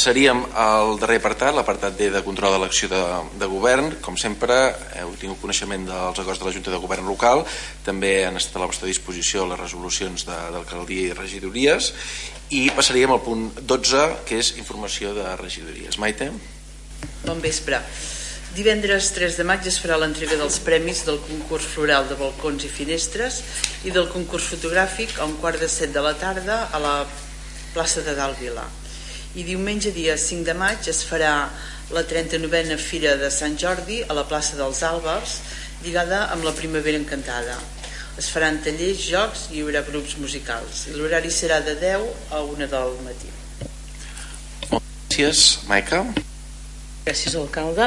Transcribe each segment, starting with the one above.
Passaríem al darrer apartat, l'apartat D de control de l'acció de, de govern. Com sempre, heu tingut coneixement dels acords de la Junta de Govern local, també han estat a la vostra disposició les resolucions d'alcaldia i regidories, i passaríem al punt 12, que és informació de regidories. Maite? Bon vespre. Divendres 3 de maig es farà l'entrega dels premis del concurs floral de balcons i finestres i del concurs fotogràfic a un quart de set de la tarda a la plaça de Dalt Vila. I diumenge dia 5 de maig es farà la 39a Fira de Sant Jordi a la plaça dels Àlbers lligada amb la Primavera Encantada. Es faran tallers, jocs i hi haurà grups musicals. I l'horari serà de 10 a 1 del matí. Gràcies, Maica. Gràcies, alcalde.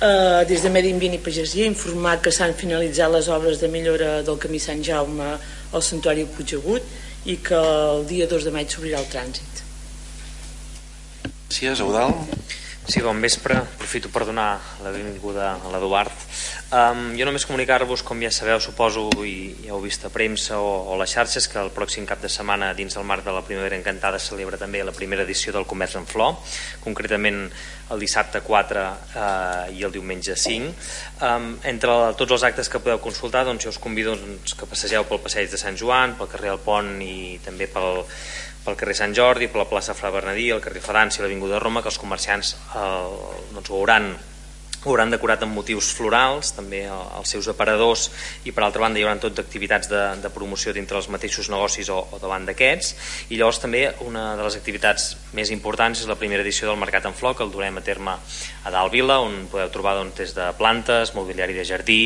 Uh, des de Medi Ambient i Pagesia informat que s'han finalitzat les obres de millora del camí Sant Jaume al Santuari Puigdegut i que el dia 2 de maig s'obrirà el trànsit. Gràcies, Eudal. Sí, bon vespre. Aprofito per donar la benvinguda a l'Eduard. Um, jo només comunicar-vos, com ja sabeu, suposo, i ja heu vist a premsa o, o les xarxes, que el pròxim cap de setmana, dins del marc de la Primavera Encantada, celebra també la primera edició del Comerç en Flor, concretament el dissabte 4 eh, i el diumenge 5. Um, entre tots els actes que podeu consultar, doncs jo us convido doncs, que passegeu pel passeig de Sant Joan, pel carrer del Pont i també pel, pel carrer Sant Jordi, per la plaça Fra Bernadí, el carrer Fadans i l'Avinguda de Roma, que els comerciants eh, doncs, ho hauran ho hauran decorat amb motius florals, també els seus aparadors, i per altra banda hi haurà tot d'activitats de, de promoció dintre els mateixos negocis o, o davant d'aquests, i llavors també una de les activitats més importants és la primera edició del Mercat en Flor, que el durem a terme a Dalt Vila, on podeu trobar doncs, des de plantes, mobiliari de jardí,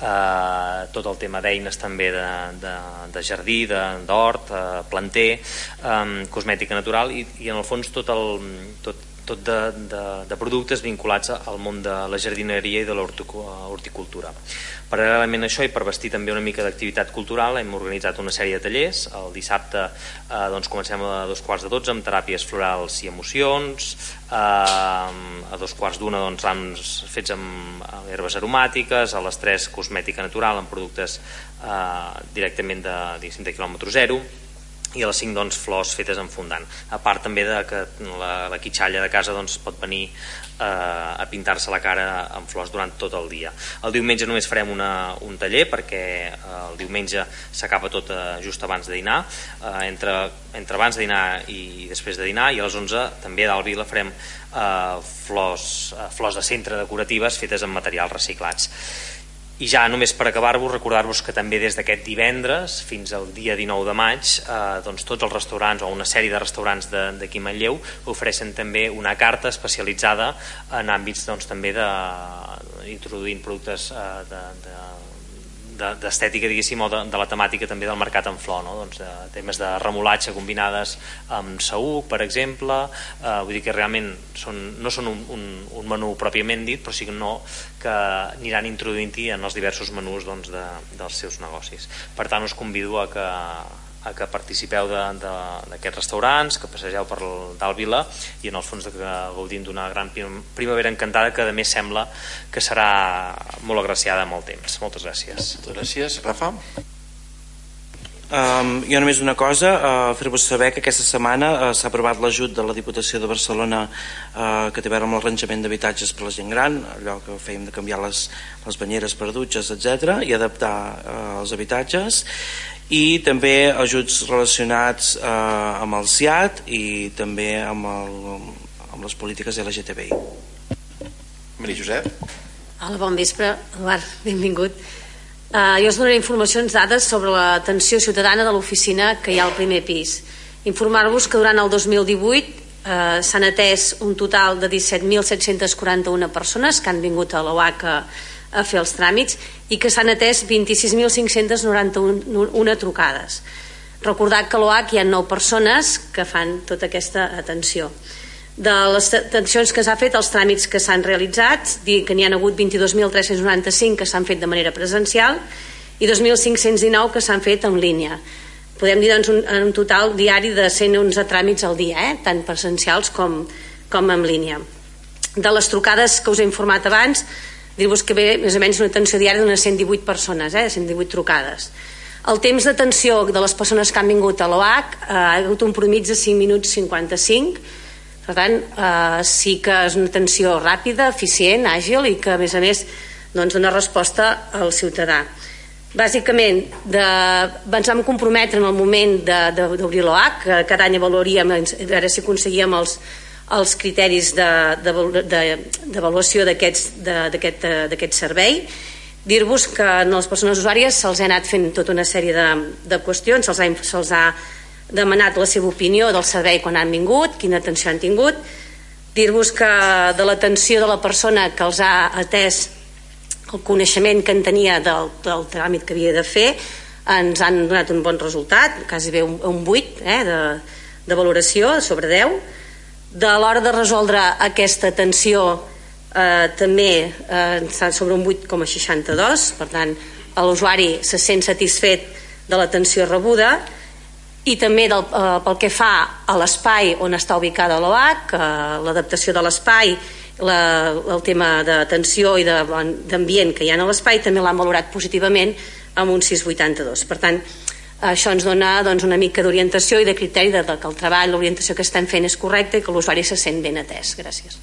eh, tot el tema d'eines també de, de, de jardí, d'hort, eh, planter, eh, cosmètica natural, i, i en el fons tot el, tot, tot de, de, de productes vinculats al món de la jardineria i de l'horticultura. Paral·lelament a això i per vestir també una mica d'activitat cultural hem organitzat una sèrie de tallers. El dissabte eh, doncs comencem a dos quarts de dotze amb teràpies florals i emocions, eh, a dos quarts d'una doncs, rams fets amb herbes aromàtiques, a les tres cosmètica natural amb productes eh, directament de, de quilòmetre zero, i a les 5 doncs, flors fetes en fondant. A part també de que la, la quitxalla de casa doncs, pot venir eh, a pintar-se la cara amb flors durant tot el dia. El diumenge només farem una, un taller perquè eh, el diumenge s'acaba tot eh, just abans de dinar. Eh, entre, entre abans de dinar i després de dinar i a les 11 també a Vila farem eh, flors, eh, flors de centre decoratives fetes amb materials reciclats i ja només per acabar-vos, recordar-vos que també des d'aquest divendres fins al dia 19 de maig eh, doncs tots els restaurants o una sèrie de restaurants d'aquí Manlleu ofereixen també una carta especialitzada en àmbits doncs, també de, introduint productes eh, de, de d'estètica diguéssim o de, de la temàtica també del mercat en flor no? doncs de temes de remolatge combinades amb saúc per exemple eh, vull dir que realment són, no són un, un, un menú pròpiament dit però sí que no que aniran introduint-hi en els diversos menús doncs, de, dels seus negocis per tant us convido a que a que participeu d'aquests restaurants, que passegeu per dalt Vila i en el fons de que gaudim d'una gran primavera encantada que a més sembla que serà molt agraciada amb el temps. Moltes gràcies. Moltes gràcies. Rafa? Um, jo només una cosa, uh, fer-vos saber que aquesta setmana uh, s'ha aprovat l'ajut de la Diputació de Barcelona uh, que té a veure amb l'arranjament d'habitatges per la gent gran, allò que fèiem de canviar les, les banyeres per dutxes, etc i adaptar uh, els habitatges i també ajuts relacionats eh, amb el CIAT i també amb, el, amb les polítiques LGTBI. Maria Josep. Hola, bon vespre. Eduard, benvingut. Uh, jo us donaré informacions dades sobre l'atenció ciutadana de l'oficina que hi ha al primer pis. Informar-vos que durant el 2018 uh, s'han atès un total de 17.741 persones que han vingut a l'OAC a, fer els tràmits i que s'han atès 26.591 trucades. Recordar que a l'OAC hi ha 9 persones que fan tota aquesta atenció. De les atencions que s'ha fet, els tràmits que s'han realitzat, dir que n'hi ha hagut 22.395 que s'han fet de manera presencial i 2.519 que s'han fet en línia. Podem dir doncs, un, un total diari de 111 tràmits al dia, eh? tant presencials com, com en línia. De les trucades que us he informat abans, dir-vos que ve més o menys una atenció diària d'unes 118 persones, eh, 118 trucades. El temps d'atenció de les persones que han vingut a l'OAC eh, ha hagut un promig de 5 minuts 55, Per tant, eh, sí que és una atenció ràpida, eficient, àgil i que, a més a més, doncs, dona resposta al ciutadà. Bàsicament, de, ens vam comprometre en el moment d'obrir l'OAC, que cada any avaluaríem, a veure si aconseguíem els, els criteris d'avaluació de, d'aquest servei, dir-vos que a les persones usuàries se'ls ha anat fent tota una sèrie de, de qüestions, se'ls ha, se ha demanat la seva opinió del servei quan han vingut, quina atenció han tingut, dir-vos que de l'atenció de la persona que els ha atès el coneixement que en tenia del, del tràmit que havia de fer ens han donat un bon resultat, quasi bé un, un 8 eh, de, de valoració sobre 10. De l'hora de resoldre aquesta atenció eh, també eh, està sobre un 8,62, per tant l'usuari se sent satisfet de l'atenció rebuda i també del, eh, pel que fa a l'espai on està ubicada l'OAC, eh, l'adaptació de l'espai, la, el tema d'atenció i d'ambient que hi ha a l'espai també l'han valorat positivament amb un 6,82. Per tant, això ens dona doncs, una mica d'orientació i de criteri de, de que el treball, l'orientació que estem fent és correcta i que l'usuari se sent ben atès. Gràcies.